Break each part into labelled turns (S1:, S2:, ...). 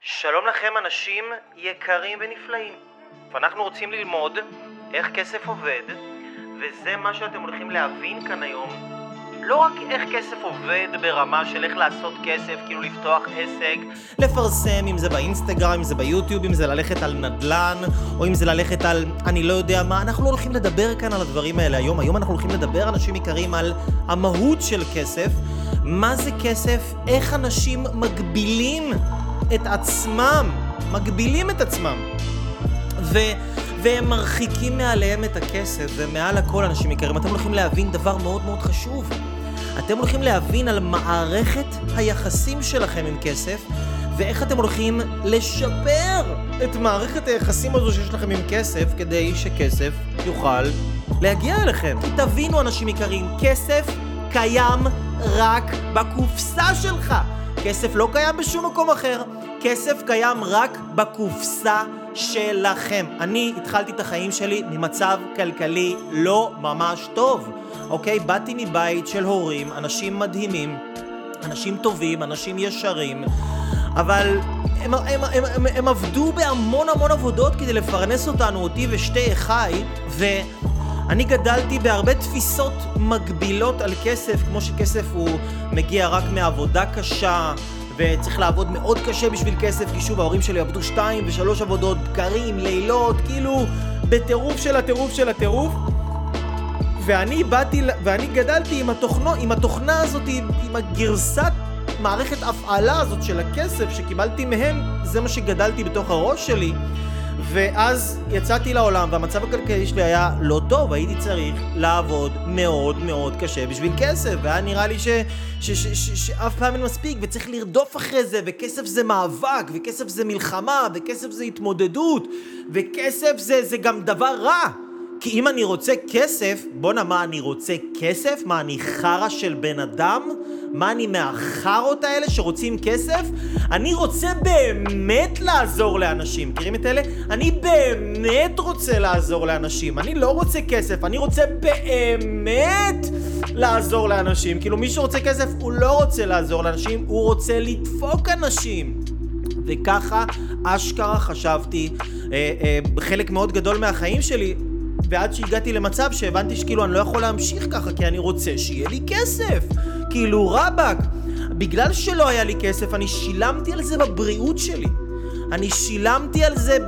S1: שלום לכם אנשים יקרים ונפלאים. ואנחנו רוצים ללמוד איך כסף עובד, וזה מה שאתם הולכים להבין כאן היום. לא רק איך כסף עובד ברמה של איך לעשות כסף, כאילו לפתוח עסק, לפרסם, אם זה באינסטגרם, אם זה ביוטיוב, אם זה ללכת על נדל"ן, או אם זה ללכת על אני לא יודע מה, אנחנו לא הולכים לדבר כאן על הדברים האלה היום. היום אנחנו הולכים לדבר, אנשים יקרים, על המהות של כסף, מה זה כסף, איך אנשים מגבילים את עצמם, מגבילים את עצמם. ו... והם מרחיקים מעליהם את הכסף, ומעל הכל אנשים יקרים, אתם הולכים להבין דבר מאוד מאוד חשוב. אתם הולכים להבין על מערכת היחסים שלכם עם כסף, ואיך אתם הולכים לשפר את מערכת היחסים הזו שיש לכם עם כסף, כדי שכסף יוכל להגיע אליכם. כי תבינו, אנשים יקרים, כסף קיים רק בקופסה שלך. כסף לא קיים בשום מקום אחר. כסף קיים רק בקופסה שלכם. אני התחלתי את החיים שלי ממצב כלכלי לא ממש טוב, אוקיי? באתי מבית של הורים, אנשים מדהימים, אנשים טובים, אנשים ישרים, אבל הם, הם, הם, הם, הם עבדו בהמון המון עבודות כדי לפרנס אותנו, אותי ושתי אחיי, ואני גדלתי בהרבה תפיסות מגבילות על כסף, כמו שכסף הוא מגיע רק מעבודה קשה, וצריך לעבוד מאוד קשה בשביל כסף, כי שוב ההורים שלי עבדו שתיים ושלוש עבודות, בקרים, לילות, כאילו בטירוף של הטירוף של הטירוף. ואני באתי, ואני גדלתי עם, התוכנו, עם התוכנה הזאת, עם הגרסת מערכת הפעלה הזאת של הכסף שקיבלתי מהם, זה מה שגדלתי בתוך הראש שלי. ואז יצאתי לעולם והמצב הכלכלי שלי היה לא טוב, הייתי צריך לעבוד מאוד מאוד קשה בשביל כסף, והיה נראה לי שאף פעם אין מספיק, וצריך לרדוף אחרי זה, וכסף זה מאבק, וכסף זה מלחמה, וכסף זה התמודדות, וכסף זה, זה גם דבר רע. כי אם אני רוצה כסף, בואנה מה אני רוצה כסף? מה אני חרא של בן אדם? מה אני מהחארות האלה שרוצים כסף? אני רוצה באמת לעזור לאנשים. מכירים את אלה? אני באמת רוצה לעזור לאנשים. אני לא רוצה כסף, אני רוצה באמת לעזור לאנשים. כאילו מי שרוצה כסף הוא לא רוצה לעזור לאנשים, הוא רוצה לדפוק אנשים. וככה אשכרה חשבתי אה, אה, חלק מאוד גדול מהחיים שלי ועד שהגעתי למצב שהבנתי שכאילו אני לא יכול להמשיך ככה כי אני רוצה שיהיה לי כסף. כאילו רבאק בגלל שלא היה לי כסף אני שילמתי על זה בבריאות שלי אני שילמתי על זה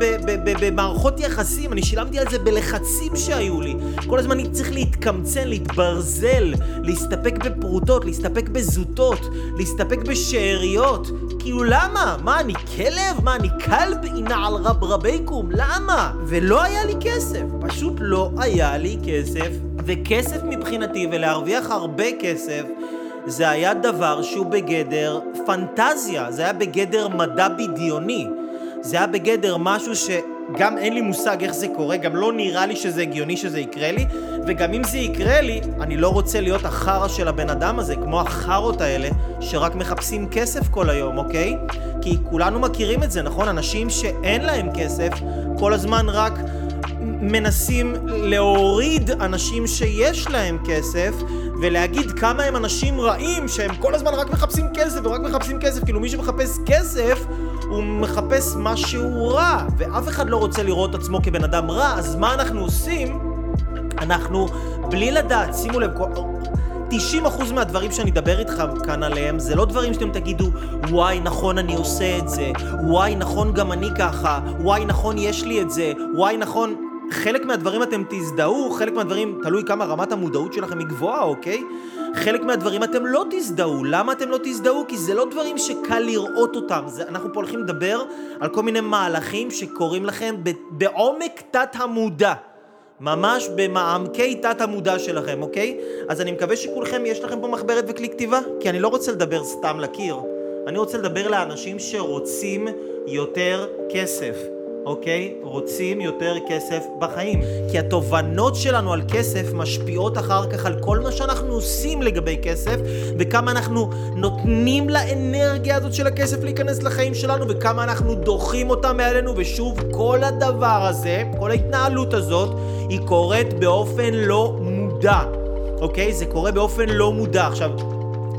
S1: במערכות יחסים, אני שילמתי על זה בלחצים שהיו לי. כל הזמן אני צריך להתקמצן, להתברזל, להסתפק בפרוטות, להסתפק בזוטות, להסתפק בשאריות. כאילו למה? מה, אני כלב? מה, אני כלב על רב רבייקום? למה? ולא היה לי כסף. פשוט לא היה לי כסף. וכסף מבחינתי, ולהרוויח הרבה כסף, זה היה דבר שהוא בגדר פנטזיה, זה היה בגדר מדע בדיוני. זה היה בגדר משהו שגם אין לי מושג איך זה קורה, גם לא נראה לי שזה הגיוני שזה יקרה לי, וגם אם זה יקרה לי, אני לא רוצה להיות החרא של הבן אדם הזה, כמו החארות האלה, שרק מחפשים כסף כל היום, אוקיי? כי כולנו מכירים את זה, נכון? אנשים שאין להם כסף, כל הזמן רק... מנסים להוריד אנשים שיש להם כסף ולהגיד כמה הם אנשים רעים שהם כל הזמן רק מחפשים כסף ורק מחפשים כסף כאילו מי שמחפש כסף הוא מחפש משהו רע, ואף אחד לא רוצה לראות עצמו כבן אדם רע, אז מה אנחנו עושים? אנחנו, בלי לדעת, שימו לב, 90% מהדברים שאני אדבר איתך כאן עליהם זה לא דברים שאתם תגידו וואי נכון אני עושה את זה וואי נכון גם אני ככה וואי נכון יש לי את זה וואי נכון חלק מהדברים אתם תזדהו חלק מהדברים תלוי כמה רמת המודעות שלכם היא גבוהה אוקיי חלק מהדברים אתם לא תזדהו. למה אתם לא תזדהו? כי זה לא דברים שקל לראות אותם. זה, אנחנו פה הולכים לדבר על כל מיני מהלכים שקורים לכם בעומק תת המודע. ממש במעמקי תת המודע שלכם, אוקיי? אז אני מקווה שכולכם יש לכם פה מחברת וכלי כתיבה, כי אני לא רוצה לדבר סתם לקיר. אני רוצה לדבר לאנשים שרוצים יותר כסף. אוקיי? רוצים יותר כסף בחיים. כי התובנות שלנו על כסף משפיעות אחר כך על כל מה שאנחנו עושים לגבי כסף, וכמה אנחנו נותנים לאנרגיה הזאת של הכסף להיכנס לחיים שלנו, וכמה אנחנו דוחים אותה מעלינו, ושוב, כל הדבר הזה, כל ההתנהלות הזאת, היא קורית באופן לא מודע, אוקיי? זה קורה באופן לא מודע. עכשיו,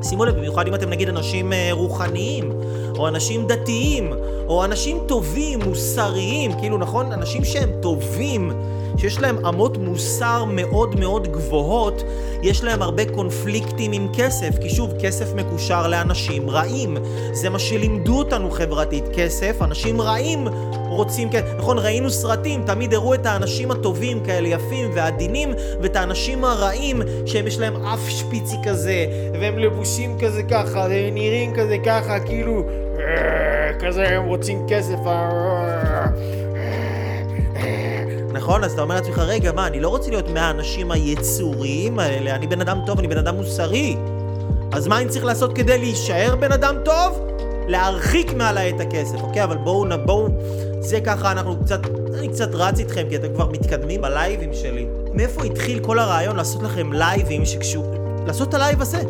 S1: שימו לב, במיוחד אם אתם נגיד אנשים אה, רוחניים, או אנשים דתיים, או אנשים טובים, מוסריים, כאילו נכון? אנשים שהם טובים, שיש להם אמות מוסר מאוד מאוד גבוהות, יש להם הרבה קונפליקטים עם כסף, כי שוב, כסף מקושר לאנשים רעים. זה מה שלימדו אותנו חברתית, כסף, אנשים רעים רוצים, נכון, ראינו סרטים, תמיד הראו את האנשים הטובים כאלה יפים ועדינים, ואת האנשים הרעים שהם יש להם אף שפיצי כזה, והם לבושים כזה ככה, והם נראים כזה ככה, כאילו, כזה הם רוצים כסף. נכון? אז אתה אומר לעצמך, רגע, מה, אני לא רוצה להיות מהאנשים היצוריים האלה, אני בן אדם טוב, אני בן אדם מוסרי. אז מה אני צריך לעשות כדי להישאר בן אדם טוב? להרחיק מעליי את הכסף, אוקיי? אבל בואו, בואו, זה ככה אנחנו קצת, אני קצת רץ איתכם, כי אתם כבר מתקדמים בלייבים שלי. מאיפה התחיל כל הרעיון לעשות לכם לייבים שקשור... לעשות את הלייב הזה?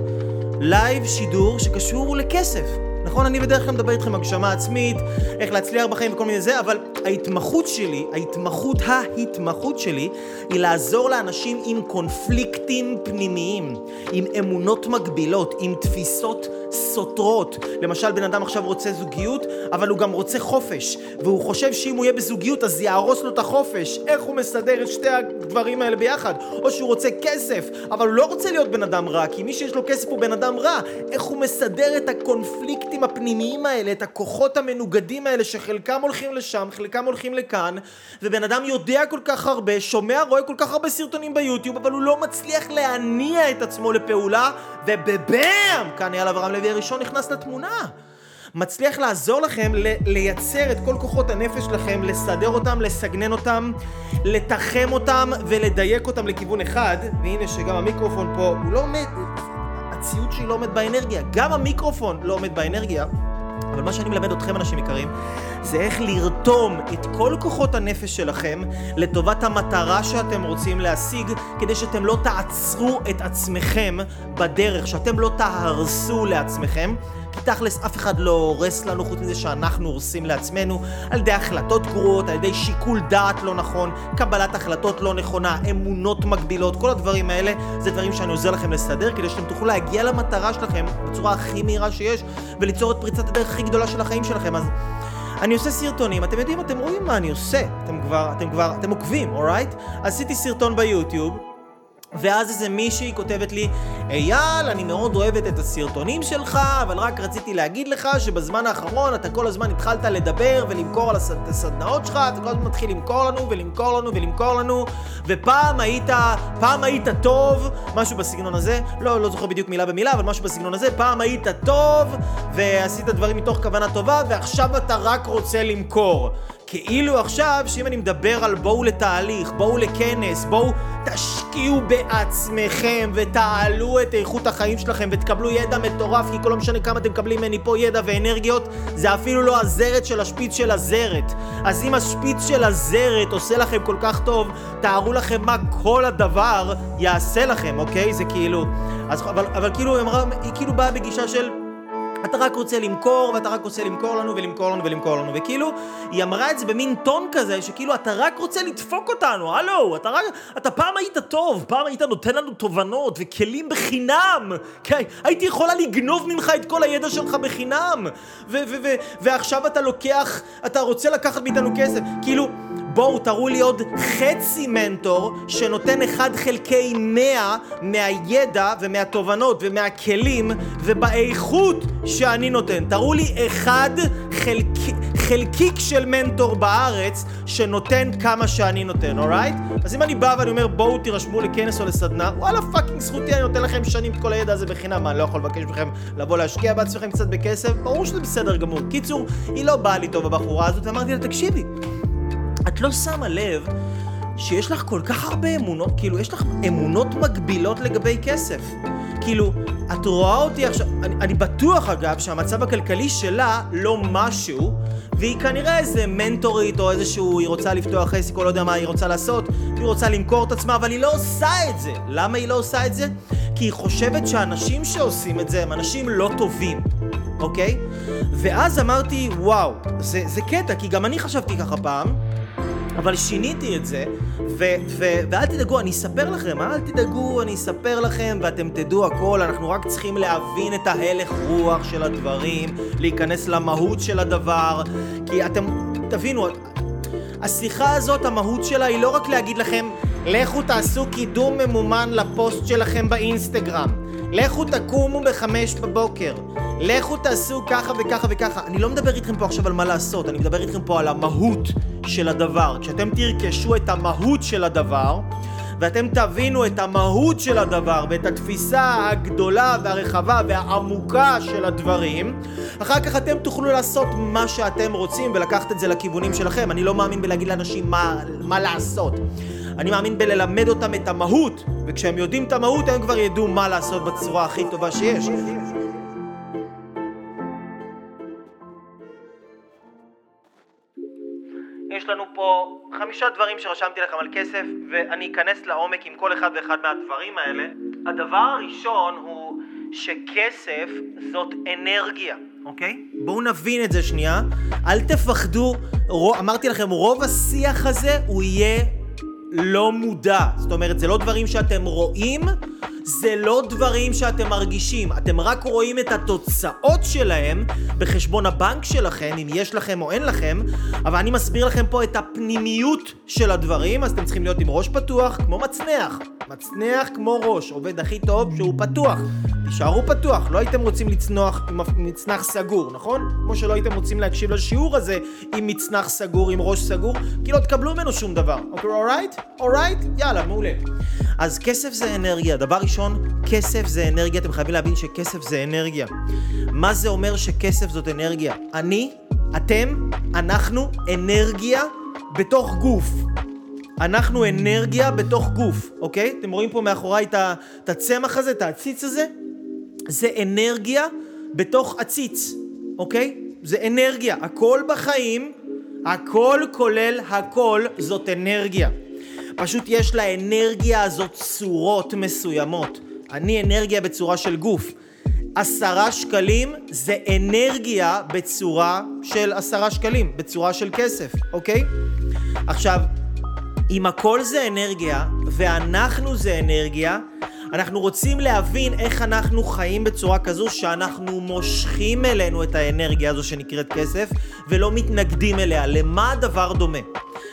S1: לייב שידור שקשור לכסף. נכון, אני בדרך כלל מדבר איתכם הגשמה עצמית, איך להצליח בחיים וכל מיני זה, אבל ההתמחות שלי, ההתמחות, ההתמחות שלי, היא לעזור לאנשים עם קונפליקטים פנימיים, עם אמונות מגבילות, עם תפיסות סותרות. למשל, בן אדם עכשיו רוצה זוגיות, אבל הוא גם רוצה חופש, והוא חושב שאם הוא יהיה בזוגיות אז יהרוס לו את החופש. איך הוא מסדר את שתי הדברים האלה ביחד? או שהוא רוצה כסף, אבל הוא לא רוצה להיות בן אדם רע, כי מי שיש לו כסף הוא בן אדם רע. איך הוא מסדר את הקונפליקטים הפנימיים האלה, את הכוחות המנוגדים האלה, שחלקם הולכים לשם, חלקם הולכים לכאן, ובן אדם יודע כל כך הרבה, שומע, רואה כל כך הרבה סרטונים ביוטיוב, אבל הוא לא מצליח להניע את עצמו לפעולה, ובבאם! כאן אייל אברהם לוי הראשון נכנס לתמונה. מצליח לעזור לכם לייצר את כל כוחות הנפש שלכם, לסדר אותם, לסגנן אותם, לתחם אותם ולדייק אותם לכיוון אחד. והנה שגם המיקרופון פה, הוא לא עומד, הציוד שלי לא עומד באנרגיה. גם המיקרופון לא עומד באנרגיה. אבל מה שאני מלמד אתכם, אנשים יקרים, זה איך לרתום את כל כוחות הנפש שלכם לטובת המטרה שאתם רוצים להשיג, כדי שאתם לא תעצרו את עצמכם בדרך, שאתם לא תהרסו לעצמכם. כי תכלס אף אחד לא הורס לנו חוץ מזה שאנחנו הורסים לעצמנו על ידי החלטות גרועות, על ידי שיקול דעת לא נכון, קבלת החלטות לא נכונה, אמונות מגבילות, כל הדברים האלה זה דברים שאני עוזר לכם לסדר כדי שאתם תוכלו להגיע למטרה שלכם בצורה הכי מהירה שיש וליצור את פריצת הדרך הכי גדולה של החיים שלכם. אז אני עושה סרטונים, אתם יודעים, אתם רואים מה אני עושה, אתם כבר, אתם כבר, אתם עוקבים, אורייט? עשיתי סרטון ביוטיוב ואז איזה מישהי כותבת לי, אייל, אני מאוד אוהבת את הסרטונים שלך, אבל רק רציתי להגיד לך שבזמן האחרון אתה כל הזמן התחלת לדבר ולמכור על הסד... הסדנאות שלך, אתה כל הזמן מתחיל למכור לנו ולמכור לנו ולמכור לנו, ופעם היית, פעם היית טוב, משהו בסגנון הזה, לא, לא זוכר בדיוק מילה במילה, אבל משהו בסגנון הזה, פעם היית טוב, ועשית דברים מתוך כוונה טובה, ועכשיו אתה רק רוצה למכור. כאילו עכשיו, שאם אני מדבר על בואו לתהליך, בואו לכנס, בואו תשקיעו בעצמכם ותעלו את איכות החיים שלכם ותקבלו ידע מטורף, כי כל לא משנה כמה אתם מקבלים ממני פה ידע ואנרגיות, זה אפילו לא הזרת של השפיץ של הזרת. אז אם השפיץ של הזרת עושה לכם כל כך טוב, תארו לכם מה כל הדבר יעשה לכם, אוקיי? זה כאילו... אז, אבל, אבל כאילו, היא, אמרה, היא כאילו באה בגישה של... אתה רק רוצה למכור, ואתה רק רוצה למכור לנו ולמכור לנו ולמכור לנו. וכאילו, היא אמרה את זה במין טון כזה, שכאילו, אתה רק רוצה לדפוק אותנו, הלו, אתה רק... אתה פעם היית טוב, פעם היית נותן לנו תובנות וכלים בחינם. כן, הייתי יכולה לגנוב ממך את כל הידע שלך בחינם. ועכשיו אתה לוקח, אתה רוצה לקחת מאיתנו כסף. כאילו... בואו תראו לי עוד חצי מנטור שנותן אחד חלקי מאה מהידע ומהתובנות ומהכלים ובאיכות שאני נותן. תראו לי אחד חלק... חלקיק של מנטור בארץ שנותן כמה שאני נותן, alright? אז אם אני בא ואני אומר בואו תירשמו לכנס או לסדנה, וואלה fucking זכותי, אני נותן לכם שנים את כל הידע הזה בחינם, מה, אני לא יכול לבקש מכם לבוא להשקיע בעצמכם קצת בכסף? ברור שזה בסדר גמור. קיצור, היא לא באה לי טוב הבחורה הזאת, ואמרתי לה, תקשיבי, את לא שמה לב שיש לך כל כך הרבה אמונות, כאילו, יש לך אמונות מגבילות לגבי כסף. כאילו, את רואה אותי עכשיו, אני, אני בטוח אגב שהמצב הכלכלי שלה לא משהו, והיא כנראה איזה מנטורית או איזשהו, היא רוצה לפתוח עסק או לא יודע מה היא רוצה לעשות, היא רוצה למכור את עצמה, אבל היא לא עושה את זה. למה היא לא עושה את זה? כי היא חושבת שאנשים שעושים את זה הם אנשים לא טובים, אוקיי? ואז אמרתי, וואו, זה, זה קטע, כי גם אני חשבתי ככה פעם. אבל שיניתי את זה, ו- ו- ואל תדאגו, אני אספר לכם, אל תדאגו, אני אספר לכם ואתם תדעו הכל, אנחנו רק צריכים להבין את ההלך רוח של הדברים, להיכנס למהות של הדבר, כי אתם, תבינו, השיחה הזאת, המהות שלה היא לא רק להגיד לכם, לכו תעשו קידום ממומן לפוסט שלכם באינסטגרם, לכו תקומו בחמש בבוקר, לכו תעשו ככה וככה וככה. אני לא מדבר איתכם פה עכשיו על מה לעשות, אני מדבר איתכם פה על המהות של הדבר. כשאתם תרכשו את המהות של הדבר, ואתם תבינו את המהות של הדבר ואת התפיסה הגדולה והרחבה והעמוקה של הדברים, אחר כך אתם תוכלו לעשות מה שאתם רוצים ולקחת את זה לכיוונים שלכם. אני לא מאמין בלהגיד לאנשים מה, מה לעשות. אני מאמין בללמד אותם את המהות, וכשהם יודעים את המהות הם כבר ידעו מה לעשות בצורה הכי טובה שיש. לנו פה חמישה דברים שרשמתי לכם על כסף, ואני אכנס לעומק עם כל אחד ואחד מהדברים האלה. הדבר הראשון הוא שכסף זאת אנרגיה, אוקיי? בואו נבין את זה שנייה. אל תפחדו, רוב, אמרתי לכם, רוב השיח הזה הוא יהיה לא מודע. זאת אומרת, זה לא דברים שאתם רואים, זה לא דברים שאתם מרגישים. אתם רק רואים את התוצאות שלהם בחשבון הבנק שלכם, אם יש לכם או אין לכם, אבל אני מסביר לכם פה את הפנימיות של הדברים, אז אתם צריכים להיות עם ראש פתוח, כמו מצנח. מצנח כמו ראש, עובד הכי טוב שהוא פתוח. תישארו פתוח, לא הייתם רוצים לצנוח עם מצנח סגור, נכון? כמו שלא הייתם רוצים להקשיב לשיעור הזה עם מצנח סגור, עם ראש סגור, כי לא תקבלו ממנו שום דבר. אוקיי, אורייט? אורייט? יאללה, מעולה. אז כסף זה אנרגיה. דבר ראשון, כסף זה אנרגיה. אתם חייבים להבין שכסף זה אנרגיה. מה זה אומר שכסף זאת אנרגיה? אני, אתם, אנחנו אנרגיה בתוך גוף. אנחנו אנרגיה בתוך גוף, אוקיי? אתם רואים פה מאחוריי את הצמח הזה, את העציץ הזה? זה אנרגיה בתוך עציץ, אוקיי? זה אנרגיה. הכל בחיים, הכל כולל הכל, זאת אנרגיה. פשוט יש לאנרגיה הזאת צורות מסוימות. אני אנרגיה בצורה של גוף. עשרה שקלים זה אנרגיה בצורה של עשרה שקלים, בצורה של כסף, אוקיי? עכשיו, אם הכל זה אנרגיה, ואנחנו זה אנרגיה, אנחנו רוצים להבין איך אנחנו חיים בצורה כזו שאנחנו מושכים אלינו את האנרגיה הזו שנקראת כסף, ולא מתנגדים אליה. למה הדבר דומה?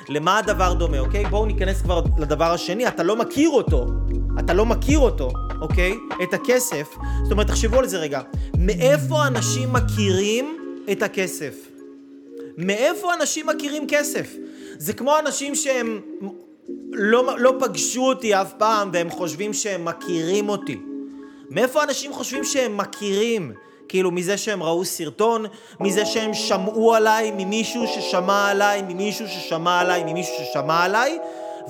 S1: למה הדבר דומה, אוקיי? בואו ניכנס כבר לדבר השני, אתה לא מכיר אותו. אתה לא מכיר אותו, אוקיי? את הכסף. זאת אומרת, תחשבו על זה רגע. מאיפה אנשים מכירים את הכסף? מאיפה אנשים מכירים כסף? זה כמו אנשים שהם לא, לא פגשו אותי אף פעם והם חושבים שהם מכירים אותי. מאיפה אנשים חושבים שהם מכירים? כאילו מזה שהם ראו סרטון, מזה שהם שמעו עליי, ממישהו ששמע עליי, ממישהו ששמע עליי, ממישהו ששמע עליי,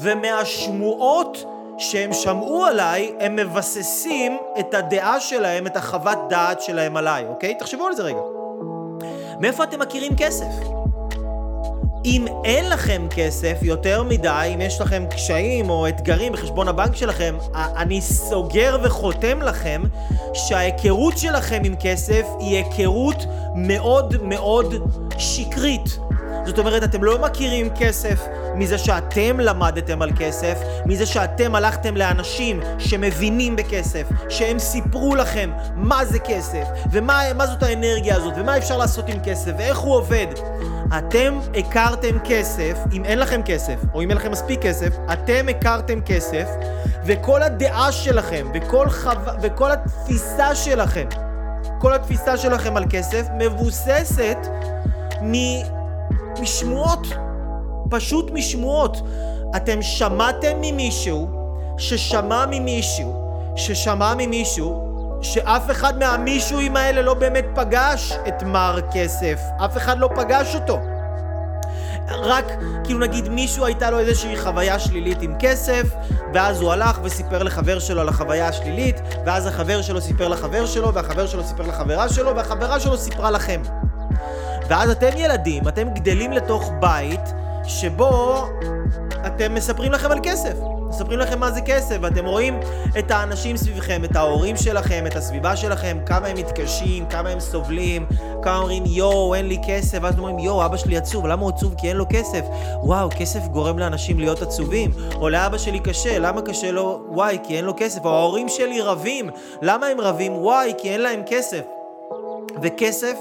S1: ומהשמועות שהם שמעו עליי, הם מבססים את הדעה שלהם, את החוות דעת שלהם עליי, אוקיי? תחשבו על זה רגע. מאיפה אתם מכירים כסף? אם אין לכם כסף יותר מדי, אם יש לכם קשיים או אתגרים בחשבון הבנק שלכם, אני סוגר וחותם לכם שההיכרות שלכם עם כסף היא היכרות מאוד מאוד שקרית. זאת אומרת, אתם לא מכירים כסף מזה שאתם למדתם על כסף, מזה שאתם הלכתם לאנשים שמבינים בכסף, שהם סיפרו לכם מה זה כסף, ומה זאת האנרגיה הזאת, ומה אפשר לעשות עם כסף, ואיך הוא עובד. אתם הכרתם כסף, אם אין לכם כסף, או אם אין לכם מספיק כסף, אתם הכרתם כסף, וכל הדעה שלכם, וכל, חו... וכל התפיסה שלכם, כל התפיסה שלכם על כסף מבוססת מ... משמועות. פשוט משמועות. אתם שמעתם ממישהו ששמע ממישהו ששמע ממישהו שאף אחד מהמישהוים האלה לא באמת פגש את מר כסף. אף אחד לא פגש אותו. רק, כאילו נגיד מישהו הייתה לו איזושהי חוויה שלילית עם כסף, ואז הוא הלך וסיפר לחבר שלו על החוויה השלילית, ואז החבר שלו סיפר לחבר שלו, והחבר שלו סיפר לחברה שלו, והחברה שלו סיפרה לכם. ואז אתם ילדים, אתם גדלים לתוך בית שבו אתם מספרים לכם על כסף. מספרים לכם מה זה כסף, ואתם רואים את האנשים סביבכם, את ההורים שלכם, את הסביבה שלכם, כמה הם מתקשים, כמה הם סובלים, כמה אומרים יואו, אין לי כסף, ואז אומרים יואו, אבא שלי עצוב, למה הוא עצוב? כי אין לו כסף. וואו, כסף גורם לאנשים להיות עצובים. או לאבא שלי קשה, למה קשה לו? וואי, כי אין לו כסף. או ההורים שלי רבים, למה הם רבים? וואי, כי אין להם כסף. וכסף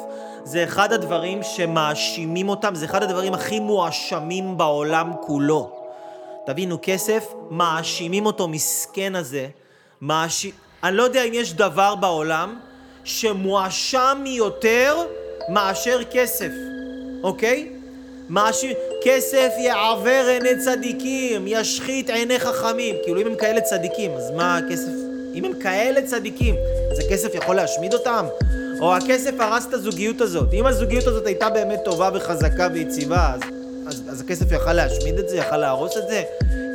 S1: זה אחד הדברים שמאשימים אותם, זה אחד הדברים הכי מואשמים בעולם כולו. תבינו, כסף, מאשימים אותו, מסכן הזה. מאש... אני לא יודע אם יש דבר בעולם שמואשם יותר מאשר כסף, אוקיי? מאשים... כסף יעוור עיני צדיקים, ישחית עיני חכמים. כאילו, אם הם כאלה צדיקים, אז מה הכסף... אם הם כאלה צדיקים, אז הכסף יכול להשמיד אותם? או הכסף הרס את הזוגיות הזאת. אם הזוגיות הזאת הייתה באמת טובה וחזקה ויציבה, אז, אז, אז הכסף יכל להשמיד את זה, יכל להרוס את זה?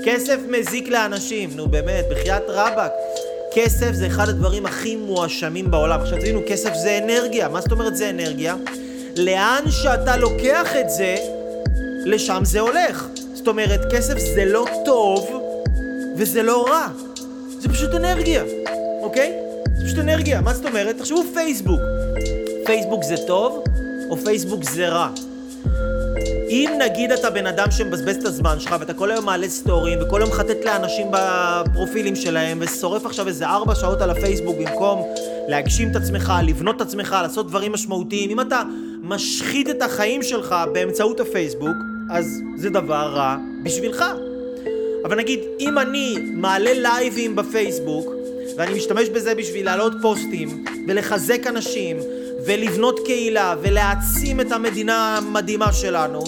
S1: כסף מזיק לאנשים, נו באמת, בחייאת רבאק. כסף זה אחד הדברים הכי מואשמים בעולם. עכשיו תבינו, כסף זה אנרגיה. מה זאת אומרת זה אנרגיה? לאן שאתה לוקח את זה, לשם זה הולך. זאת אומרת, כסף זה לא טוב וזה לא רע. זה פשוט אנרגיה, אוקיי? זה פשוט אנרגיה. מה זאת אומרת? תחשבו פייסבוק. פייסבוק זה טוב או פייסבוק זה רע? אם נגיד אתה בן אדם שמבזבז את הזמן שלך ואתה כל היום מעלה סטורים וכל היום מחטט לאנשים בפרופילים שלהם ושורף עכשיו איזה ארבע שעות על הפייסבוק במקום להגשים את עצמך, לבנות את עצמך, לעשות דברים משמעותיים, אם אתה משחית את החיים שלך באמצעות הפייסבוק, אז זה דבר רע בשבילך. אבל נגיד, אם אני מעלה לייבים בפייסבוק ואני משתמש בזה בשביל להעלות פוסטים ולחזק אנשים ולבנות קהילה ולהעצים את המדינה המדהימה שלנו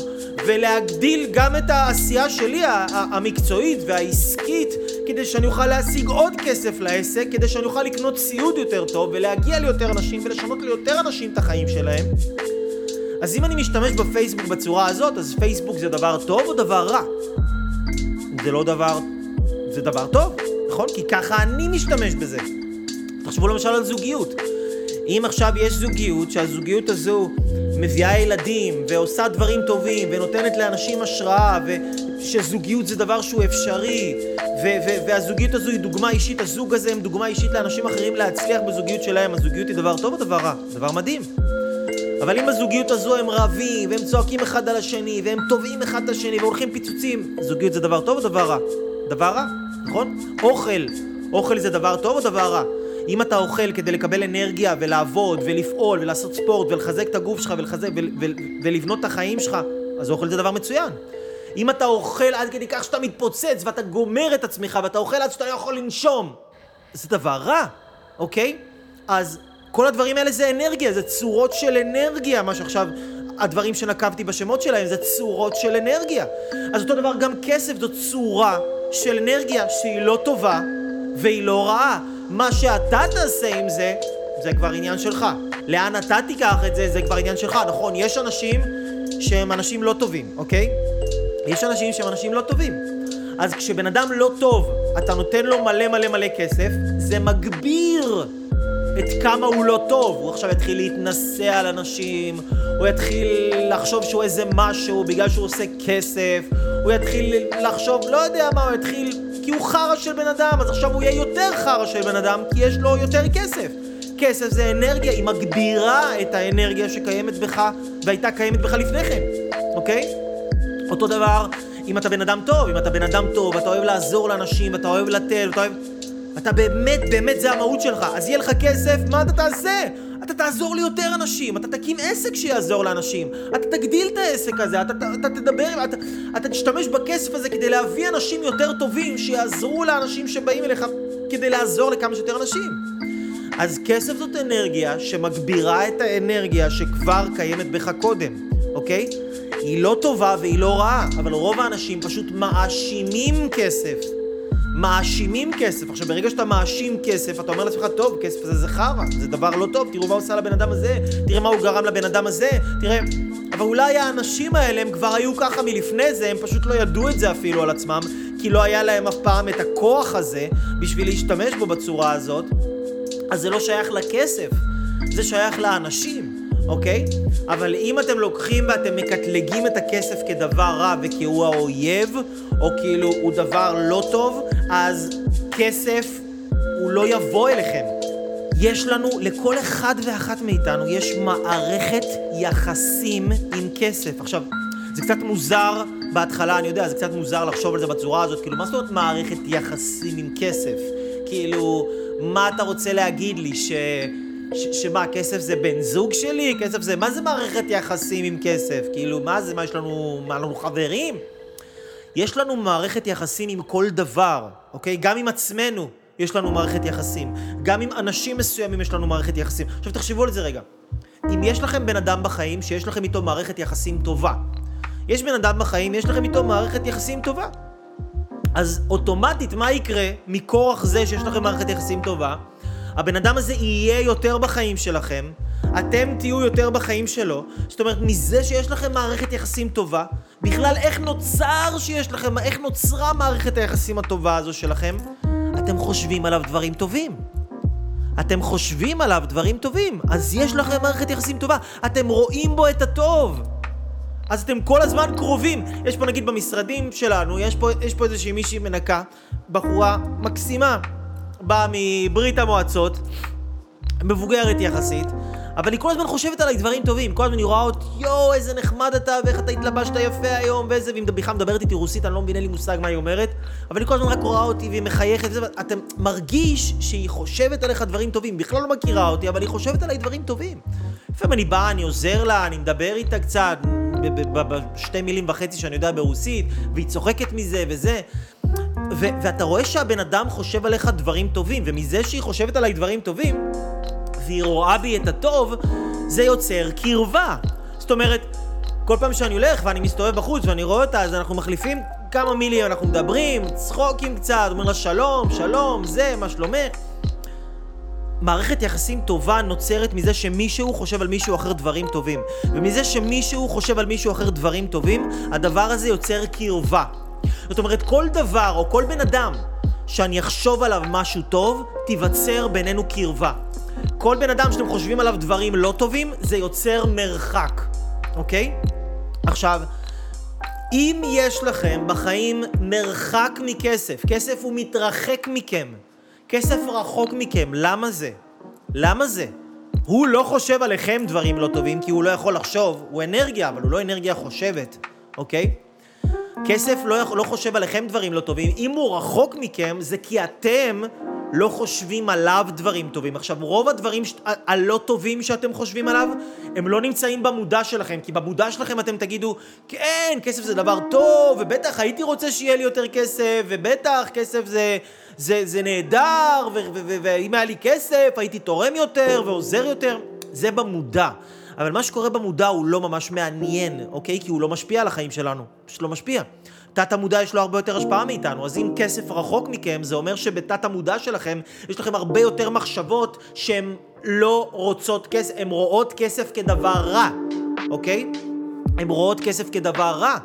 S1: ולהגדיל גם את העשייה שלי המקצועית והעסקית כדי שאני אוכל להשיג עוד כסף לעסק, כדי שאני אוכל לקנות ציוד יותר טוב ולהגיע ליותר אנשים ולשנות ליותר אנשים את החיים שלהם אז אם אני משתמש בפייסבוק בצורה הזאת, אז פייסבוק זה דבר טוב או דבר רע? זה לא דבר... זה דבר טוב, נכון? כי ככה אני משתמש בזה. תחשבו למשל על זוגיות. אם עכשיו יש זוגיות, שהזוגיות הזו מביאה ילדים ועושה דברים טובים ונותנת לאנשים השראה ושזוגיות זה דבר שהוא אפשרי והזוגיות הזו היא דוגמה אישית, הזוג הזה הם דוגמה אישית לאנשים אחרים להצליח בזוגיות שלהם, הזוגיות היא דבר טוב או דבר רע? דבר מדהים. אבל אם בזוגיות הזו הם רבים והם צועקים אחד על השני והם תובעים אחד את השני והולכים פיצוצים, זוגיות זה דבר טוב או דבר רע? דבר רע, נכון? אוכל, אוכל זה דבר טוב או דבר רע? אם אתה אוכל כדי לקבל אנרגיה ולעבוד ולפעול ולעשות ספורט ולחזק את הגוף שלך ולחזק ול, ול, ולבנות את החיים שלך, אז אוכל זה דבר מצוין. אם אתה אוכל עד כדי כך שאתה מתפוצץ ואתה גומר את עצמך ואתה אוכל עד שאתה לא יכול לנשום, זה דבר רע, אוקיי? אז כל הדברים האלה זה אנרגיה, זה צורות של אנרגיה, מה שעכשיו הדברים שנקבתי בשמות שלהם זה צורות של אנרגיה. אז אותו דבר גם כסף זו צורה של אנרגיה שהיא לא טובה והיא לא רעה. מה שאתה תעשה עם זה, זה כבר עניין שלך. לאן אתה תיקח את זה, זה כבר עניין שלך. נכון, יש אנשים שהם אנשים לא טובים, אוקיי? יש אנשים שהם אנשים לא טובים. אז כשבן אדם לא טוב, אתה נותן לו מלא מלא מלא כסף, זה מגביר את כמה הוא לא טוב. הוא עכשיו יתחיל להתנשא על אנשים, הוא יתחיל לחשוב שהוא איזה משהו בגלל שהוא עושה כסף, הוא יתחיל לחשוב, לא יודע מה, הוא יתחיל... כי הוא חרא של בן אדם, אז עכשיו הוא יהיה יותר חרא של בן אדם, כי יש לו יותר כסף. כסף זה אנרגיה, היא מגבירה את האנרגיה שקיימת בך והייתה קיימת בך לפני כן, אוקיי? אותו דבר אם אתה בן אדם טוב, אם אתה בן אדם טוב, אתה אוהב לעזור לאנשים, ואתה אוהב לתת, ואתה אוהב... אתה באמת, באמת זה המהות שלך. אז יהיה לך כסף, מה אתה תעשה? אתה תעזור ליותר אנשים, אתה תקים עסק שיעזור לאנשים, אתה תגדיל את העסק הזה, אתה, אתה, אתה תדבר, אתה, אתה תשתמש בכסף הזה כדי להביא אנשים יותר טובים שיעזרו לאנשים שבאים אליך כדי לעזור לכמה שיותר אנשים. אז כסף זאת אנרגיה שמגבירה את האנרגיה שכבר קיימת בך קודם, אוקיי? היא לא טובה והיא לא רעה, אבל רוב האנשים פשוט מאשימים כסף. מאשימים כסף. עכשיו, ברגע שאתה מאשים כסף, אתה אומר לעצמך, טוב, כסף הזה זה חרא, זה דבר לא טוב, תראו מה הוא עושה לבן אדם הזה, תראה מה הוא גרם לבן אדם הזה, תראה... אבל אולי האנשים האלה, הם כבר היו ככה מלפני זה, הם פשוט לא ידעו את זה אפילו על עצמם, כי לא היה להם אף פעם את הכוח הזה בשביל להשתמש בו בצורה הזאת, אז זה לא שייך לכסף, זה שייך לאנשים. אוקיי? אבל אם אתם לוקחים ואתם מקטלגים את הכסף כדבר רע וכהוא האויב, או כאילו הוא דבר לא טוב, אז כסף הוא לא יבוא אליכם. יש לנו, לכל אחד ואחת מאיתנו, יש מערכת יחסים עם כסף. עכשיו, זה קצת מוזר בהתחלה, אני יודע, זה קצת מוזר לחשוב על זה בצורה הזאת, כאילו, מה זאת אומרת מערכת יחסים עם כסף? כאילו, מה אתה רוצה להגיד לי, ש... ש... שמה, כסף זה בן זוג שלי? כסף זה... מה זה מערכת יחסים עם כסף? כאילו, מה זה, מה יש לנו... מה, לנו חברים? יש לנו מערכת יחסים עם כל דבר, אוקיי? גם עם עצמנו יש לנו מערכת יחסים. גם עם אנשים מסוימים יש לנו מערכת יחסים. עכשיו תחשבו על זה רגע. אם יש לכם בן אדם בחיים שיש לכם איתו מערכת יחסים טובה, יש בן אדם בחיים, יש לכם איתו מערכת יחסים טובה. אז אוטומטית, מה יקרה מכורח זה שיש לכם מערכת יחסים טובה? הבן אדם הזה יהיה יותר בחיים שלכם, אתם תהיו יותר בחיים שלו. זאת אומרת, מזה שיש לכם מערכת יחסים טובה, בכלל איך נוצר שיש לכם, איך נוצרה מערכת היחסים הטובה הזו שלכם? אתם חושבים עליו דברים טובים. אתם חושבים עליו דברים טובים, אז יש לכם מערכת יחסים טובה. אתם רואים בו את הטוב. אז אתם כל הזמן קרובים. יש פה נגיד במשרדים שלנו, יש פה, יש פה איזושהי מישהי מנקה, בחורה מקסימה, באה מברית המועצות, מבוגרת יחסית, אבל היא כל הזמן חושבת עליי דברים טובים. כל הזמן היא רואה אותי, יואו, איזה נחמד אתה, ואיך אתה התלבשת יפה היום, ואיזה, והיא בכלל מדברת איתי רוסית, אני לא מבין, אין לי מושג מה היא אומרת, אבל היא כל הזמן רק רואה אותי והיא מחייכת, וזה, אתה מרגיש שהיא חושבת עליך דברים טובים. בכלל לא מכירה אותי, אבל היא חושבת עליי דברים טובים. לפעמים אני בא, אני עוזר לה, אני מדבר איתה קצת, בשתי מילים וחצי שאני יודע ברוסית, והיא צוחקת מזה וזה. ו- ואתה רואה שהבן אדם חושב עליך דברים טובים, ומזה שהיא חושבת עליי דברים טובים, והיא רואה בי את הטוב, זה יוצר קרבה. זאת אומרת, כל פעם שאני הולך ואני מסתובב בחוץ ואני רואה אותה, אז אנחנו מחליפים כמה מילים, אנחנו מדברים, צחוקים קצת, אומר לה שלום, שלום, זה, מה שלומך. מערכת יחסים טובה נוצרת מזה שמישהו חושב על מישהו אחר דברים טובים. ומזה שמישהו חושב על מישהו אחר דברים טובים, הדבר הזה יוצר קרבה. זאת אומרת, כל דבר או כל בן אדם שאני אחשוב עליו משהו טוב, תיווצר בינינו קרבה. כל בן אדם שאתם חושבים עליו דברים לא טובים, זה יוצר מרחק, אוקיי? עכשיו, אם יש לכם בחיים מרחק מכסף, כסף הוא מתרחק מכם, כסף רחוק מכם, למה זה? למה זה? הוא לא חושב עליכם דברים לא טובים, כי הוא לא יכול לחשוב, הוא אנרגיה, אבל הוא לא אנרגיה חושבת, אוקיי? כסף לא, לא חושב עליכם דברים לא טובים. אם הוא רחוק מכם, זה כי אתם לא חושבים עליו דברים טובים. עכשיו, רוב הדברים ש... הלא טובים שאתם חושבים עליו, הם לא נמצאים במודע שלכם, כי במודע שלכם אתם תגידו, כן, כסף זה דבר טוב, ובטח הייתי רוצה שיהיה לי יותר כסף, ובטח כסף זה, זה, זה נהדר, ואם היה לי כסף הייתי תורם יותר ועוזר יותר. זה במודע. אבל מה שקורה במודע הוא לא ממש מעניין, אוקיי? כי הוא לא משפיע על החיים שלנו. פשוט לא משפיע. תת המודע יש לו הרבה יותר השפעה מאיתנו, אז אם כסף רחוק מכם, זה אומר שבתת המודע שלכם יש לכם הרבה יותר מחשבות שהן לא רוצות כסף, הן רואות כסף כדבר רע, אוקיי? הן רואות כסף כדבר רע.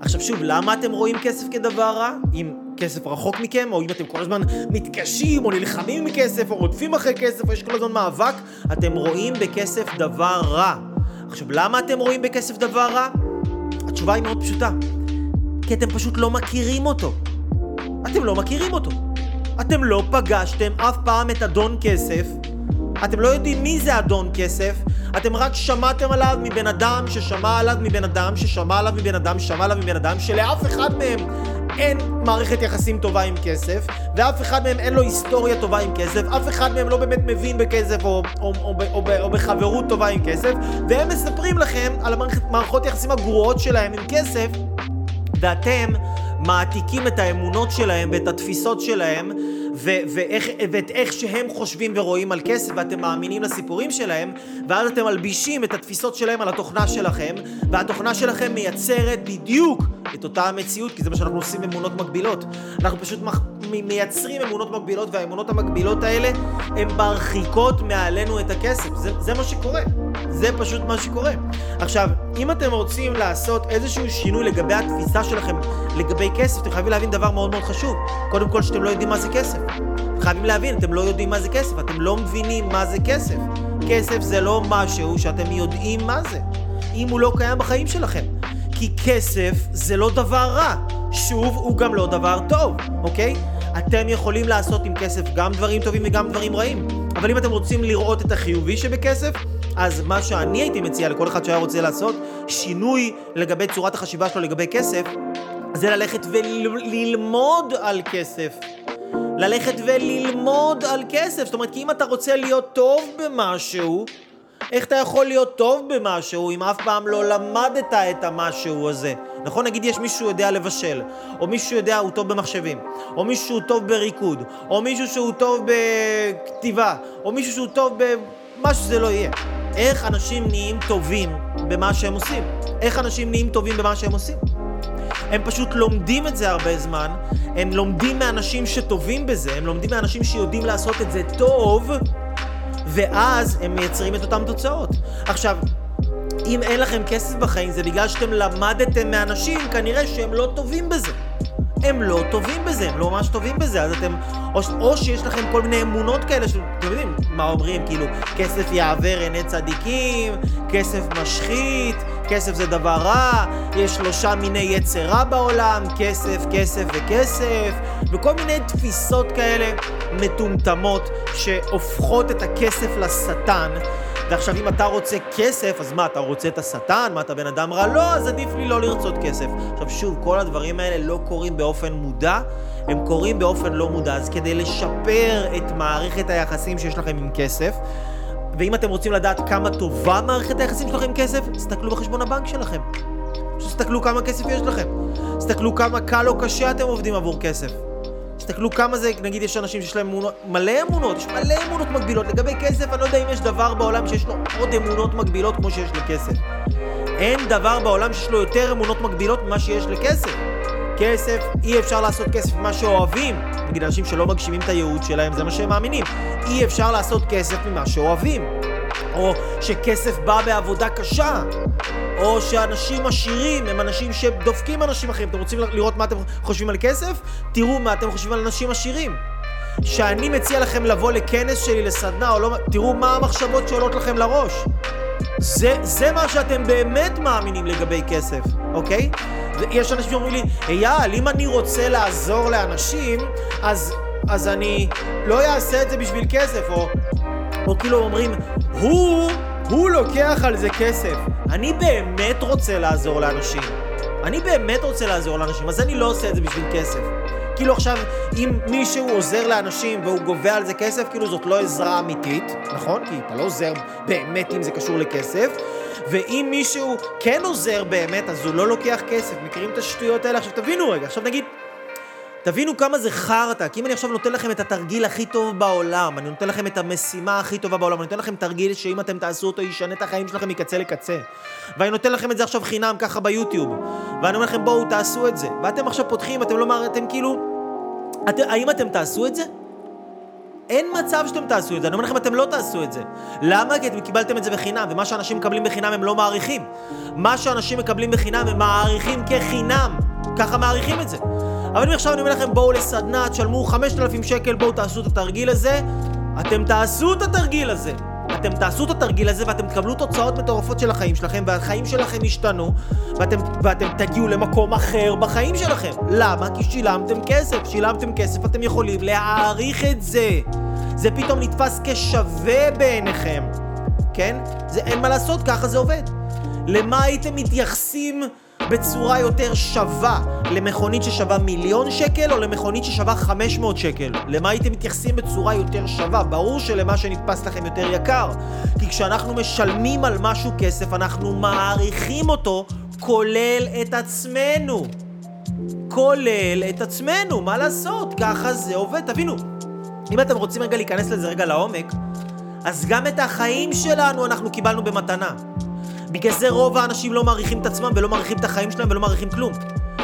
S1: עכשיו שוב, למה אתם רואים כסף כדבר רע? אם כסף רחוק מכם, או אם אתם כל הזמן מתקשים, או נלחמים מכסף, או רודפים אחרי כסף, או יש כל הזמן מאבק, אתם רואים בכסף דבר רע. עכשיו, למה אתם רואים בכסף דבר רע? התשובה היא מאוד פשוטה. כי אתם פשוט לא מכירים אותו. אתם לא מכירים אותו. אתם לא פגשתם אף פעם את אדון כסף. אתם לא יודעים מי זה אדון כסף. אתם רק שמעתם עליו מבן אדם ששמע עליו מבן אדם ששמע עליו מבן אדם ששמע עליו מבן אדם שלאף אחד מהם אין מערכת יחסים טובה עם כסף, ואף אחד מהם אין לו היסטוריה טובה עם כסף, אף אחד מהם לא באמת מבין בכסף או, או, או, או, או, או בחברות טובה עם כסף, והם מספרים לכם על המערכות יחסים הגרועות שלהם עם כסף, ואתם מעתיקים את האמונות שלהם ואת התפיסות שלהם ו- ואיך, ואת איך שהם חושבים ורואים על כסף ואתם מאמינים לסיפורים שלהם ואז אתם מלבישים את התפיסות שלהם על התוכנה שלכם והתוכנה שלכם מייצרת בדיוק את אותה המציאות כי זה מה שאנחנו עושים אמונות מקבילות אנחנו פשוט מייצרים אמונות מקבילות והאמונות המקבילות האלה הן מרחיקות מעלינו את הכסף. זה, זה מה שקורה זה פשוט מה שקורה. עכשיו אם אתם רוצים לעשות איזשהו שינוי לגבי התפיסה שלכם לגבי כסף אתם חייבים להבין דבר מאוד מאוד חשוב. קודם כל שאתם לא יודעים מה זה כסף. חייבים להבין, אתם לא יודעים מה זה כסף, אתם לא מבינים מה זה כסף, כסף זה לא משהו שאתם יודעים מה זה, אם הוא לא קיים בחיים שלכם. כי כסף זה לא דבר רע, שוב, הוא גם לא דבר טוב, אוקיי? אתם יכולים לעשות עם כסף גם דברים טובים וגם דברים רעים, אבל אם אתם רוצים לראות את החיובי שבכסף, אז מה שאני הייתי מציע לכל אחד שהיה רוצה לעשות, שינוי לגבי צורת החשיבה שלו לגבי כסף, זה ללכת וללמוד על כסף. ללכת וללמוד על כסף. זאת אומרת, כי אם אתה רוצה להיות טוב במשהו, איך אתה יכול להיות טוב במשהו אם אף פעם לא למדת את המשהו הזה? נכון? נגיד יש מישהו שיודע לבשל, או מישהו שיודע הוא טוב במחשבים, או מישהו טוב בריקוד, או מישהו שהוא טוב בכתיבה, או מישהו שהוא טוב במה שזה לא יהיה. איך אנשים נהיים טובים במה שהם עושים? איך אנשים נהיים טובים במה שהם עושים? הם פשוט לומדים את זה הרבה זמן, הם לומדים מאנשים שטובים בזה, הם לומדים מאנשים שיודעים לעשות את זה טוב, ואז הם מייצרים את אותן תוצאות. עכשיו, אם אין לכם כסף בחיים זה בגלל שאתם למדתם מאנשים כנראה שהם לא טובים בזה. הם לא טובים בזה, הם לא ממש טובים בזה, אז אתם... או, או שיש לכם כל מיני אמונות כאלה שאתם יודעים מה אומרים, כאילו, כסף יעוור עיני צדיקים, כסף משחית, כסף זה דבר רע, יש שלושה מיני יצר רע בעולם, כסף, כסף וכסף, וכל מיני תפיסות כאלה מטומטמות שהופכות את הכסף לשטן. ועכשיו אם אתה רוצה כסף, אז מה, אתה רוצה את השטן? מה, אתה בן אדם רע? לא, אז עדיף לי לא לרצות כסף. עכשיו שוב, כל הדברים האלה לא קורים באופן מודע, הם קורים באופן לא מודע. אז כדי לשפר את מערכת היחסים שיש לכם עם כסף, ואם אתם רוצים לדעת כמה טובה מערכת היחסים שלכם עם כסף, תסתכלו בחשבון הבנק שלכם. תסתכלו כמה כסף יש לכם. תסתכלו כמה קל או קשה אתם עובדים עבור כסף. תסתכלו כמה זה, נגיד יש אנשים שיש להם אמונות, מלא אמונות, יש מלא אמונות מקבילות. לגבי כסף, אני לא יודע אם יש דבר בעולם שיש לו עוד אמונות מקבילות כמו שיש לכסף. אין דבר בעולם שיש לו יותר אמונות מקבילות ממה שיש לכסף. כסף, אי אפשר לעשות כסף ממה שאוהבים. נגיד אנשים שלא מגשימים את הייעוד שלהם, זה מה שהם מאמינים. אי אפשר לעשות כסף ממה שאוהבים. או שכסף בא בעבודה קשה. או שאנשים עשירים הם אנשים שדופקים אנשים אחרים. אתם רוצים לראות מה אתם חושבים על כסף? תראו מה אתם חושבים על אנשים עשירים. שאני מציע לכם לבוא לכנס שלי, לסדנה, או לא... תראו מה המחשבות שעולות לכם לראש. זה, זה מה שאתם באמת מאמינים לגבי כסף, אוקיי? יש אנשים שאומרים לי, אייל, אם אני רוצה לעזור לאנשים, אז, אז אני לא אעשה את זה בשביל כסף, או, או כאילו אומרים, הוא, הוא לוקח על זה כסף. אני באמת רוצה לעזור לאנשים. אני באמת רוצה לעזור לאנשים, אז אני לא עושה את זה בשביל כסף. כאילו עכשיו, אם מישהו עוזר לאנשים והוא גובה על זה כסף, כאילו זאת לא עזרה אמיתית, נכון? כי אתה לא עוזר באמת אם זה קשור לכסף. ואם מישהו כן עוזר באמת, אז הוא לא לוקח כסף. מכירים את השטויות האלה? עכשיו תבינו רגע, עכשיו נגיד... תבינו כמה זה חרטא, כי אם אני עכשיו נותן לכם את התרגיל הכי טוב בעולם, אני נותן לכם את המשימה הכי טובה בעולם, אני נותן לכם תרגיל שאם אתם תעשו אותו, ישנה את החיים שלכם מקצה לקצה. ואני נותן לכם את זה עכשיו חינם, ככה ביוטיוב. ואני אומר לכם, בואו, תעשו את זה. ואתם עכשיו פותחים, אתם לא... אתם כאילו... את, האם אתם תעשו את זה? אין מצב שאתם תעשו את זה, אני אומר לכם, אתם לא תעשו את זה. למה? כי אתם קיבלתם את זה בחינם, ומה שאנשים מקבלים בחינם הם לא מעריכים. מה שאנשים מקבלים בחינם הם מעריכים כחינם. ככה מעריכים את זה. אבל אם עכשיו אני אומר לכם, בואו לסדנה, תשלמו 5,000 שקל, בואו תעשו את התרגיל הזה, אתם תעשו את התרגיל הזה. אתם תעשו את התרגיל הזה ואתם תקבלו תוצאות מטורפות של החיים שלכם והחיים שלכם ישתנו ואתם, ואתם תגיעו למקום אחר בחיים שלכם. למה? כי שילמתם כסף. שילמתם כסף, אתם יכולים להעריך את זה. זה פתאום נתפס כשווה בעיניכם, כן? זה אין מה לעשות, ככה זה עובד. למה הייתם מתייחסים בצורה יותר שווה למכונית ששווה מיליון שקל או למכונית ששווה 500 שקל? למה הייתם מתייחסים בצורה יותר שווה? ברור שלמה שנתפס לכם יותר יקר. כי כשאנחנו משלמים על משהו כסף, אנחנו מעריכים אותו, כולל את עצמנו. כולל את עצמנו, מה לעשות? ככה זה עובד. תבינו, אם אתם רוצים רגע להיכנס לזה רגע לעומק, אז גם את החיים שלנו אנחנו קיבלנו במתנה. בגלל זה רוב האנשים לא מעריכים את עצמם ולא מעריכים את החיים שלהם ולא מעריכים כלום.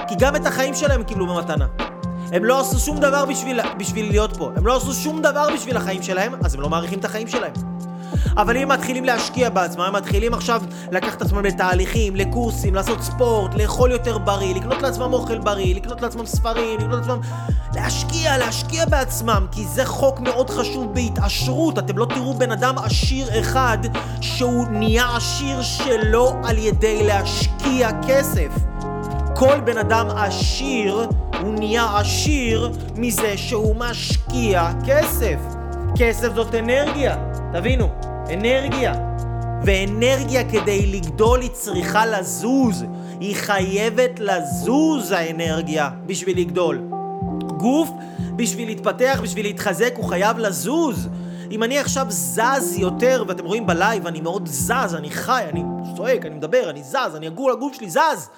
S1: כי גם את החיים שלהם הם קיבלו במתנה. הם לא עשו שום דבר בשביל, בשביל להיות פה. הם לא עשו שום דבר בשביל החיים שלהם, אז הם לא מעריכים את החיים שלהם. אבל אם הם מתחילים להשקיע בעצמם, הם מתחילים עכשיו לקחת את עצמם לתהליכים, לקורסים, לעשות ספורט, לאכול יותר בריא, לקנות לעצמם אוכל בריא, לקנות לעצמם ספרים, לקנות לעצמם... להשקיע, להשקיע בעצמם, כי זה חוק מאוד חשוב בהתעשרות. אתם לא תראו בן אדם עשיר אחד שהוא נהיה עשיר שלא על ידי להשקיע כסף. כל בן אדם עשיר, הוא נהיה עשיר מזה שהוא משקיע כסף. כסף זאת אנרגיה, תבינו, אנרגיה. ואנרגיה כדי לגדול היא צריכה לזוז. היא חייבת לזוז האנרגיה בשביל לגדול. גוף, בשביל להתפתח, בשביל להתחזק, הוא חייב לזוז. אם אני עכשיו זז יותר, ואתם רואים בלייב, אני מאוד זז, אני חי, אני צועק, אני מדבר, אני זז, אני הגור, הגוף שלי זז.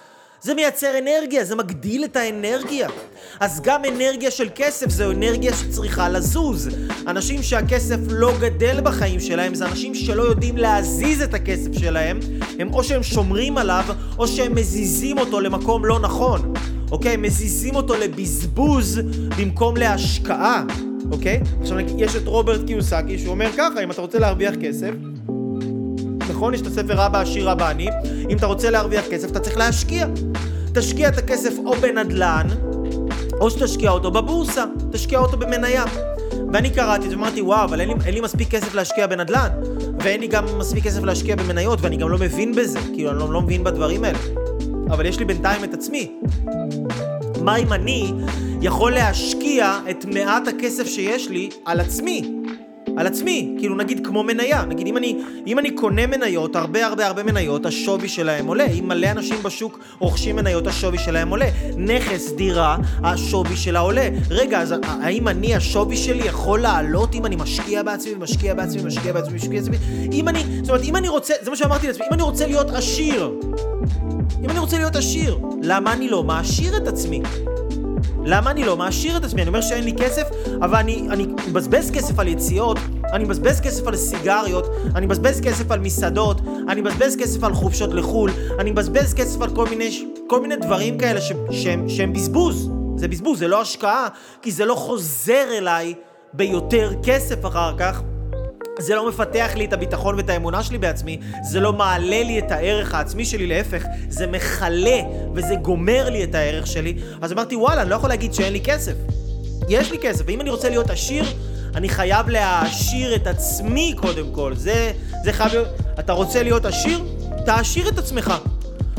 S1: זה מייצר אנרגיה, זה מגדיל את האנרגיה. אז גם אנרגיה של כסף זו אנרגיה שצריכה לזוז. אנשים שהכסף לא גדל בחיים שלהם זה אנשים שלא יודעים להזיז את הכסף שלהם, הם או שהם שומרים עליו, או שהם מזיזים אותו למקום לא נכון. אוקיי? מזיזים אותו לבזבוז במקום להשקעה. אוקיי? עכשיו יש את רוברט קיוסקי שהוא אומר ככה, אם אתה רוצה להרוויח כסף, נכון? יש את הספר רבא עשיר רבא עני. אם אתה רוצה להרוויח כסף, אתה צריך להשקיע. תשקיע את הכסף או בנדלן, או שתשקיע אותו בבורסה, תשקיע אותו במניה. ואני קראתי ואמרתי, וואו, אבל אין לי, אין לי מספיק כסף להשקיע בנדל"ן, ואין לי גם מספיק כסף להשקיע במניות, ואני גם לא מבין בזה, כאילו, אני לא, לא מבין בדברים האלה. אבל יש לי בינתיים את עצמי. מה אם אני יכול להשקיע את מעט הכסף שיש לי על עצמי? על עצמי, כאילו נגיד כמו מניה, נגיד אם אני, אם אני קונה מניות, הרבה הרבה הרבה מניות, השווי שלהם עולה, אם מלא אנשים בשוק רוכשים מניות, השווי שלהם עולה, נכס, דירה, השווי שלה עולה. רגע, אז האם אני, השווי שלי יכול לעלות אם אני משקיע בעצמי, משקיע בעצמי, משקיע בעצמי, משקיע בעצמי? אם אני, זאת אומרת, אם אני רוצה, זה מה שאמרתי לעצמי, אם אני רוצה להיות עשיר, אם אני רוצה להיות עשיר, למה אני לא מעשיר את עצמי? למה אני לא מעשיר את עצמי? אני אומר שאין לי כסף, אבל אני, אני מבזבז כסף על יציאות, אני מבזבז כסף על סיגריות, אני מבזבז כסף על מסעדות, אני מבזבז כסף על חופשות לחו"ל, אני מבזבז כסף על כל מיני, כל מיני דברים כאלה ש, שהם, שהם בזבוז. זה בזבוז, זה לא השקעה, כי זה לא חוזר אליי ביותר כסף אחר כך. זה לא מפתח לי את הביטחון ואת האמונה שלי בעצמי, זה לא מעלה לי את הערך העצמי שלי, להפך, זה מכלה וזה גומר לי את הערך שלי. אז אמרתי, וואלה, אני לא יכול להגיד שאין לי כסף. יש לי כסף, ואם אני רוצה להיות עשיר, אני חייב להעשיר את עצמי קודם כל. זה, זה חייב להיות... אתה רוצה להיות עשיר? תעשיר את עצמך.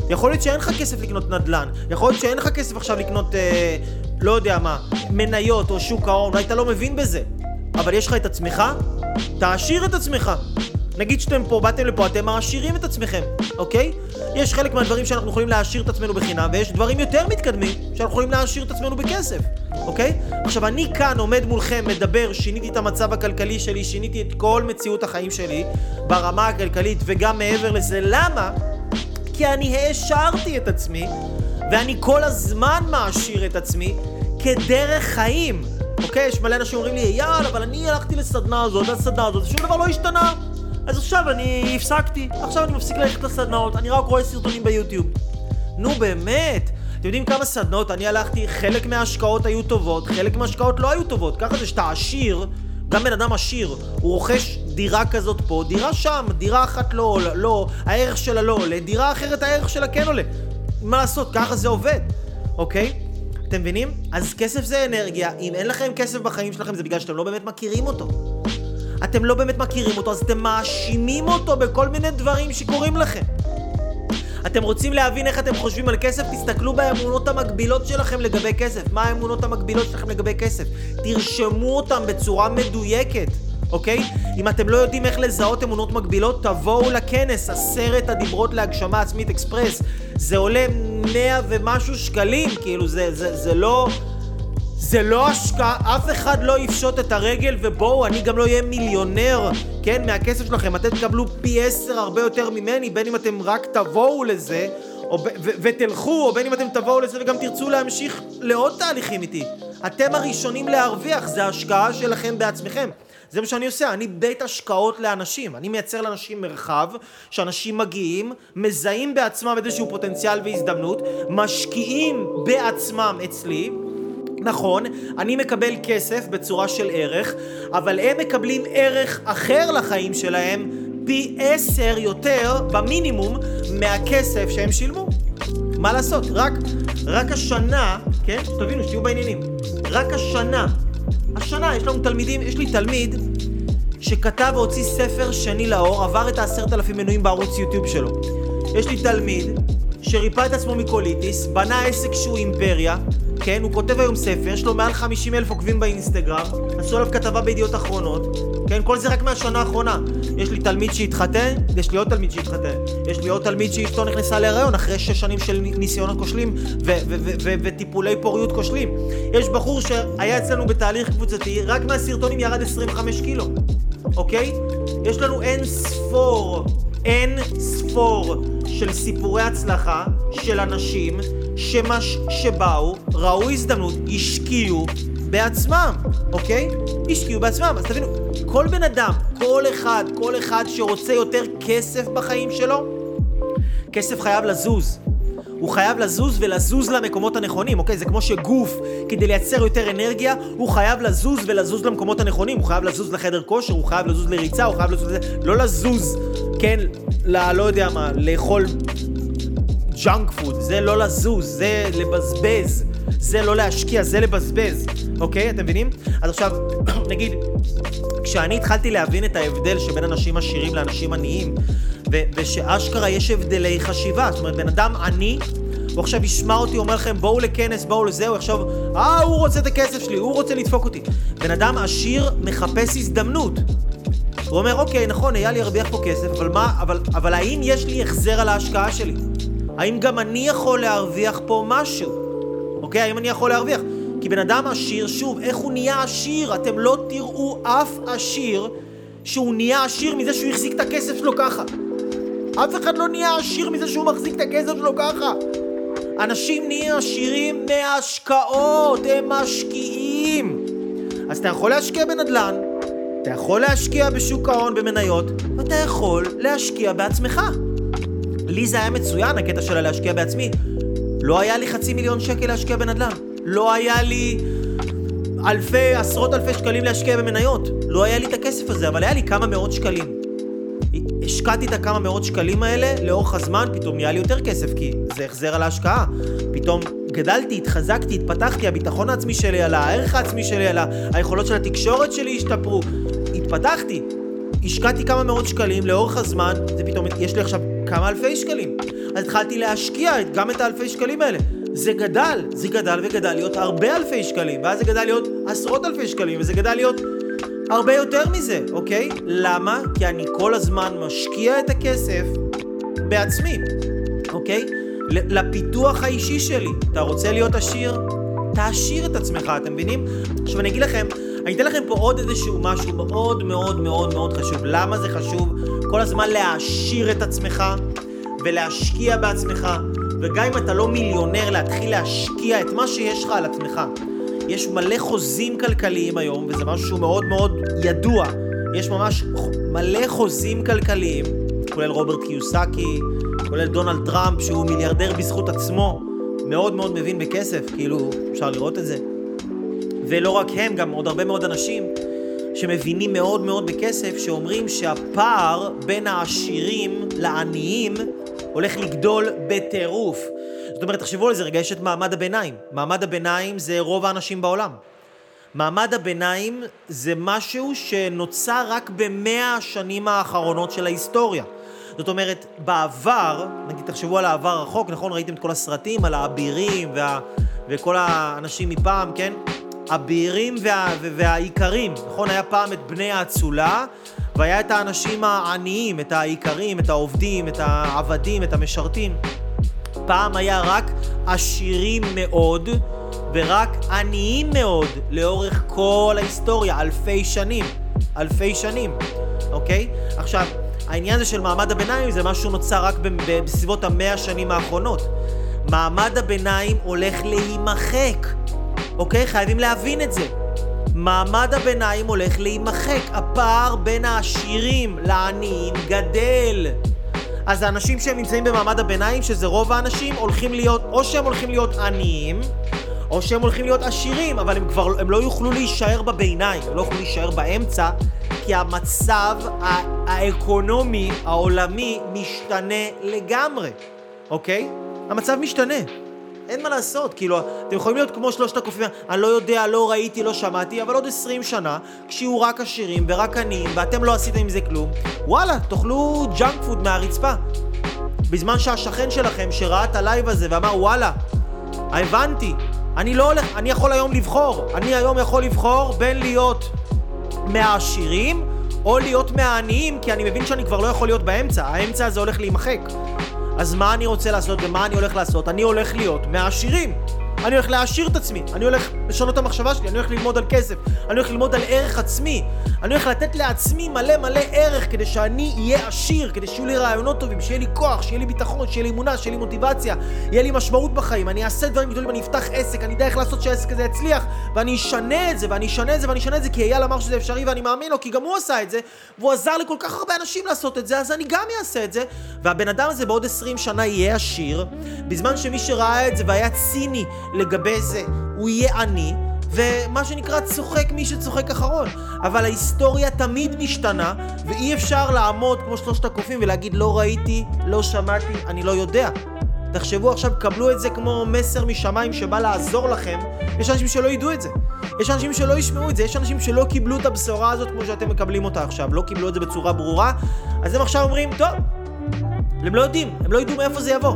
S1: יכול להיות שאין לך כסף לקנות נדל"ן, יכול להיות שאין לך כסף עכשיו לקנות, אה, לא יודע מה, מניות או שוק ההון, אולי אתה לא מבין בזה. אבל יש לך את עצמך, תעשיר את עצמך. נגיד שאתם פה, באתם לפה, אתם מעשירים את עצמכם, אוקיי? יש חלק מהדברים שאנחנו יכולים להעשיר את עצמנו בחינם, ויש דברים יותר מתקדמים שאנחנו יכולים להעשיר את עצמנו בכסף, אוקיי? עכשיו, אני כאן עומד מולכם, מדבר, שיניתי את המצב הכלכלי שלי, שיניתי את כל מציאות החיים שלי ברמה הכלכלית וגם מעבר לזה. למה? כי אני העשרתי את עצמי, ואני כל הזמן מעשיר את עצמי כדרך חיים. אוקיי? יש מלא אנשים אומרים לי, יאללה, אבל אני הלכתי לסדנה הזאת, לסדנה הזאת, ושום דבר לא השתנה. אז עכשיו אני הפסקתי, עכשיו אני מפסיק ללכת לסדנאות, אני רק רואה סרטונים ביוטיוב. נו באמת, אתם יודעים כמה סדנאות אני הלכתי, חלק מההשקעות היו טובות, חלק מההשקעות לא היו טובות. ככה זה שאתה עשיר, גם בן אדם עשיר, הוא רוכש דירה כזאת פה, דירה שם, דירה אחת לא עולה, לא, הערך שלה לא עולה, דירה אחרת הערך שלה כן עולה. מה לעשות, ככה זה עובד, אוקיי? אתם מבינים? אז כסף זה אנרגיה, אם אין לכם כסף בחיים שלכם זה בגלל שאתם לא באמת מכירים אותו. אתם לא באמת מכירים אותו, אז אתם מאשימים אותו בכל מיני דברים שקורים לכם. אתם רוצים להבין איך אתם חושבים על כסף? תסתכלו באמונות המקבילות שלכם לגבי כסף. מה האמונות המקבילות שלכם לגבי כסף? תרשמו אותם בצורה מדויקת. אוקיי? אם אתם לא יודעים איך לזהות אמונות מקבילות, תבואו לכנס, עשרת הדיברות להגשמה עצמית אקספרס. זה עולה מאה ומשהו שקלים, כאילו זה, זה, זה לא... זה לא השקעה, אף אחד לא יפשוט את הרגל ובואו, אני גם לא אהיה מיליונר, כן, מהכסף שלכם. אתם תקבלו פי עשר הרבה יותר ממני, בין אם אתם רק תבואו לזה, או, ו- ו- ותלכו, או בין אם אתם תבואו לזה וגם תרצו להמשיך לעוד תהליכים איתי. אתם הראשונים להרוויח, זה השקעה שלכם בעצמכם. זה מה שאני עושה, אני בית השקעות לאנשים. אני מייצר לאנשים מרחב, שאנשים מגיעים, מזהים בעצמם איזשהו פוטנציאל והזדמנות, משקיעים בעצמם אצלי, נכון, אני מקבל כסף בצורה של ערך, אבל הם מקבלים ערך אחר לחיים שלהם פי עשר יותר במינימום מהכסף שהם שילמו. מה לעשות? רק, רק השנה, כן? שתבינו, שתהיו בעניינים. רק השנה, השנה יש לנו תלמידים, יש לי תלמיד שכתב והוציא ספר שני לאור, עבר את העשרת אלפים מנויים בערוץ יוטיוב שלו. יש לי תלמיד שריפא את עצמו מקוליטיס, בנה עסק שהוא אימפריה, כן, הוא כותב היום ספר, יש לו מעל 50 אלף עוקבים באינסטגרם, עשו עליו כתבה בידיעות אחרונות, כן, כל זה רק מהשנה האחרונה. יש לי תלמיד שהתחתן, יש לי עוד תלמיד שהתחתן, יש לי עוד תלמיד שאשתו נכנסה להיריון אחרי שש שנים של ניסיונות כושלים וטיפולי פוריות כושלים. יש בחור שהיה אצלנו בתהליך קבוצתי, רק מהסרטונים ירד 25 קילו, אוקיי? יש לנו אין ספור, אין ספור של סיפורי הצלחה של אנשים שמש... שבאו, ראו הזדמנות, השקיעו בעצמם, אוקיי? השקיעו בעצמם. אז תבינו, כל בן אדם, כל אחד, כל אחד שרוצה יותר כסף בחיים שלו, כסף חייב לזוז. הוא חייב לזוז ולזוז למקומות הנכונים, אוקיי? זה כמו שגוף, כדי לייצר יותר אנרגיה, הוא חייב לזוז ולזוז למקומות הנכונים. הוא חייב לזוז לחדר כושר, הוא חייב לזוז לריצה, הוא חייב לזוז לזה. לא לזוז, כן, ל... לא יודע מה, לאכול junk food, זה לא לזוז, זה לבזבז, זה לא להשקיע, זה לבזבז, אוקיי? אתם מבינים? אז עכשיו, נגיד, כשאני התחלתי להבין את ההבדל שבין אנשים עשירים לאנשים עניים, ו- ושאשכרה יש הבדלי חשיבה, זאת אומרת, בן אדם עני, הוא עכשיו ישמע אותי, אומר לכם, בואו לכנס, בואו לזה, הוא עכשיו, אה, הוא רוצה את הכסף שלי, הוא רוצה לדפוק אותי. בן אדם עשיר מחפש הזדמנות. הוא אומר, אוקיי, נכון, לי ירוויח פה כסף, אבל מה, אבל, אבל האם יש לי החזר על ההשקעה שלי? האם גם אני יכול להרוויח פה משהו? אוקיי? האם אני יכול להרוויח? כי בן אדם עשיר, שוב, איך הוא נהיה עשיר? אתם לא תראו אף עשיר שהוא נהיה עשיר מזה שהוא החזיק את הכסף שלו ככה. אף אחד לא נהיה עשיר מזה שהוא מחזיק את הכסף שלו ככה. אנשים נהיים עשירים מהשקעות, הם משקיעים. אז אתה יכול להשקיע בנדל"ן, אתה יכול להשקיע בשוק ההון במניות, ואתה יכול להשקיע בעצמך. לי זה היה מצוין, הקטע של להשקיע בעצמי. לא היה לי חצי מיליון שקל להשקיע בנדל"ן. לא היה לי אלפי, עשרות אלפי שקלים להשקיע במניות. לא היה לי את הכסף הזה, אבל היה לי כמה מאות שקלים. השקעתי את הכמה מאות שקלים האלה, לאורך הזמן פתאום נהיה לי יותר כסף, כי זה החזר על ההשקעה. פתאום גדלתי, התחזקתי, התפתחתי, הביטחון העצמי שלי עלה, הערך העצמי שלי עלה, היכולות של התקשורת שלי השתפרו. התפתחתי. השקעתי כמה מאות שקלים לאורך הזמן, זה פתאום, יש לי עכשיו כמה אלפי שקלים. אז התחלתי להשקיע גם את האלפי שקלים האלה. זה גדל, זה גדל וגדל להיות הרבה אלפי שקלים, ואז זה גדל להיות עשרות אלפי שקלים, וזה גדל להיות הרבה יותר מזה, אוקיי? למה? כי אני כל הזמן משקיע את הכסף בעצמי, אוקיי? לפיתוח האישי שלי. אתה רוצה להיות עשיר? תעשיר את עצמך, אתם מבינים? עכשיו אני אגיד לכם, אני אתן לכם פה עוד איזשהו משהו מאוד מאוד מאוד מאוד חשוב. למה זה חשוב? כל הזמן להעשיר את עצמך ולהשקיע בעצמך, וגם אם אתה לא מיליונר, להתחיל להשקיע את מה שיש לך על עצמך. יש מלא חוזים כלכליים היום, וזה משהו שהוא מאוד מאוד ידוע. יש ממש מלא חוזים כלכליים, כולל רוברט קיוסקי, כולל דונלד טראמפ, שהוא מיליארדר בזכות עצמו, מאוד מאוד מבין בכסף, כאילו, אפשר לראות את זה. ולא רק הם, גם עוד הרבה מאוד אנשים שמבינים מאוד מאוד בכסף, שאומרים שהפער בין העשירים לעניים הולך לגדול בטירוף. זאת אומרת, תחשבו על זה רגע, יש את מעמד הביניים. מעמד הביניים זה רוב האנשים בעולם. מעמד הביניים זה משהו שנוצר רק במאה השנים האחרונות של ההיסטוריה. זאת אומרת, בעבר, נגיד תחשבו על העבר הרחוק, נכון? ראיתם את כל הסרטים על האבירים וה... וכל האנשים מפעם, כן? הבהירים וה, והאיכרים, נכון? היה פעם את בני האצולה, והיה את האנשים העניים, את האיכרים, את העובדים, את העבדים, את המשרתים. פעם היה רק עשירים מאוד, ורק עניים מאוד, לאורך כל ההיסטוריה, אלפי שנים. אלפי שנים, אוקיי? עכשיו, העניין הזה של מעמד הביניים זה משהו נוצר רק בסביבות המאה השנים האחרונות. מעמד הביניים הולך להימחק. אוקיי? חייבים להבין את זה. מעמד הביניים הולך להימחק, הפער בין העשירים לעניים גדל. אז האנשים שהם נמצאים במעמד הביניים, שזה רוב האנשים, הולכים להיות, או שהם הולכים להיות עניים, או שהם הולכים להיות עשירים, אבל הם כבר, הם לא יוכלו להישאר בביניים, הם לא יוכלו להישאר באמצע, כי המצב האקונומי העולמי משתנה לגמרי, אוקיי? המצב משתנה. אין מה לעשות, כאילו, אתם יכולים להיות כמו שלושת הקופים, אני לא יודע, לא ראיתי, לא שמעתי, אבל עוד עשרים שנה, כשיהיו רק עשירים ורק עניים, ואתם לא עשיתם עם זה כלום, וואלה, תאכלו junk food מהרצפה. בזמן שהשכן שלכם, שראה את הלייב הזה ואמר, וואלה, הבנתי, אני לא הולך, אני יכול היום לבחור, אני היום יכול לבחור בין להיות מהעשירים או להיות מהעניים, כי אני מבין שאני כבר לא יכול להיות באמצע, האמצע הזה הולך להימחק. אז מה אני רוצה לעשות ומה אני הולך לעשות? אני הולך להיות מהעשירים. אני הולך להעשיר את עצמי, אני הולך לשנות את המחשבה שלי, אני הולך ללמוד על כסף, אני הולך ללמוד על ערך עצמי, אני הולך לתת לעצמי מלא מלא ערך כדי שאני אהיה עשיר, כדי שיהיו לי רעיונות טובים, שיהיה לי כוח, שיהיה לי ביטחון, שיהיה לי אמונה, שיהיה לי מוטיבציה, יהיה לי משמעות בחיים, אני אעשה דברים גדולים, אני אפתח עסק, אני אדע איך לעשות שהעסק הזה יצליח, ואני אשנה את זה, ואני אשנה את זה, ואני אשנה את זה, כי אייל אמר שזה אפשרי ואני מאמין לו, כי גם הוא עשה את זה, והוא עזר לכל כך הרבה אנשים לעשות את זה, אז אני גם אעשה את זה, והבן אדם הזה בעוד 20 שנה יהיה עשיר, בזמן שמי שראה את זה והיה ציני לגבי זה, הוא יהיה עני, ומה שנקרא צוחק מי שצוחק אחרון. אבל ההיסטוריה תמיד משתנה, ואי אפשר לעמוד כמו שלושת הקופים ולהגיד לא ראיתי, לא שמעתי, אני לא יודע. תחשבו עכשיו, קבלו את זה כמו מסר משמיים שבא לעזור לכם. יש אנשים שלא ידעו את זה. יש אנשים שלא ישמעו את זה. יש אנשים שלא קיבלו את הבשורה הזאת כמו שאתם מקבלים אותה עכשיו. לא קיבלו את זה בצורה ברורה. אז הם עכשיו אומרים, טוב, הם לא יודעים, הם לא ידעו מאיפה זה יבוא.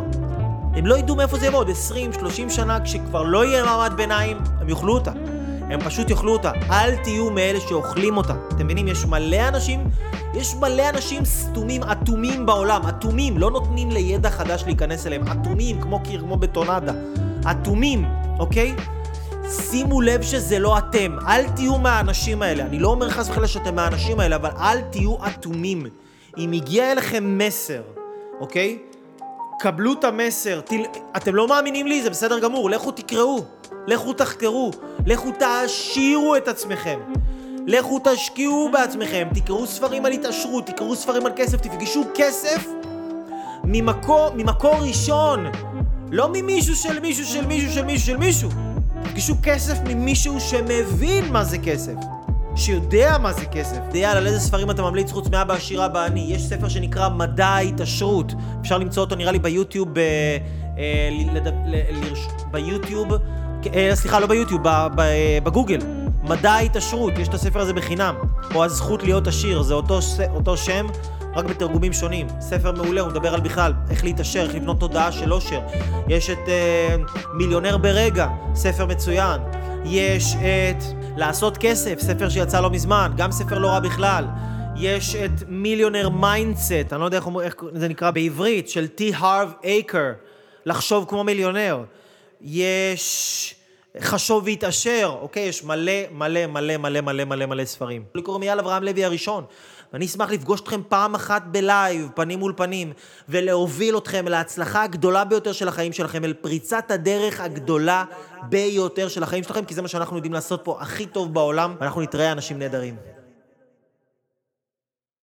S1: הם לא ידעו מאיפה זה יבוא עוד 20-30 שנה, כשכבר לא יהיה מעמד ביניים, הם יאכלו אותה. הם פשוט יאכלו אותה. אל תהיו מאלה שאוכלים אותה. אתם מבינים? יש מלא אנשים, יש מלא אנשים סתומים, אטומים בעולם. אטומים, לא נותנים לידע חדש להיכנס אליהם. אטומים, כמו קיר, כמו בטונדה. אטומים, אוקיי? שימו לב שזה לא אתם. אל תהיו מהאנשים האלה. אני לא אומר חס וחלילה שאתם מהאנשים האלה, אבל אל תהיו אטומים. אם הגיע אליכם מסר, אוקיי? קבלו את המסר, תל... אתם לא מאמינים לי, זה בסדר גמור, לכו תקראו, לכו תחקרו, לכו תעשירו את עצמכם, לכו תשקיעו בעצמכם, תקראו ספרים על התעשרות, תקראו ספרים על כסף, תפגשו כסף ממקור, ממקור ראשון, לא ממישהו של מישהו של מישהו של מישהו של מישהו, תפגשו כסף ממישהו שמבין מה זה כסף. שיודע מה זה כסף. דיאל, על איזה ספרים אתה ממליץ חוץ מאבא עשירה בעני? יש ספר שנקרא מדע ההתעשרות. אפשר למצוא אותו נראה לי ביוטיוב, ב... אה, ביוטיוב, אה, סליחה, לא ביוטיוב, בגוגל. מדע ההתעשרות, יש את הספר הזה בחינם. או הזכות להיות עשיר, זה אותו, אותו שם, רק בתרגומים שונים. ספר מעולה, הוא מדבר על בכלל איך להתעשר, איך לבנות תודעה של עושר. יש את אה, מיליונר ברגע, ספר מצוין. יש את לעשות כסף, ספר שיצא לא מזמן, גם ספר לא רע בכלל. יש את millionaire mindset, אני לא יודע איך, איך זה נקרא בעברית, של טי הארב אקר, לחשוב כמו מיליונר. יש חשוב והתעשר, אוקיי? יש מלא מלא מלא מלא מלא מלא מלא ספרים. קוראים אייל אברהם לוי הראשון. ואני אשמח לפגוש אתכם פעם אחת בלייב, פנים מול פנים, ולהוביל אתכם להצלחה הגדולה ביותר של החיים שלכם, אל פריצת הדרך הגדולה ביותר של החיים שלכם, כי זה מה שאנחנו יודעים לעשות פה הכי טוב בעולם, ואנחנו נתראה אנשים נהדרים.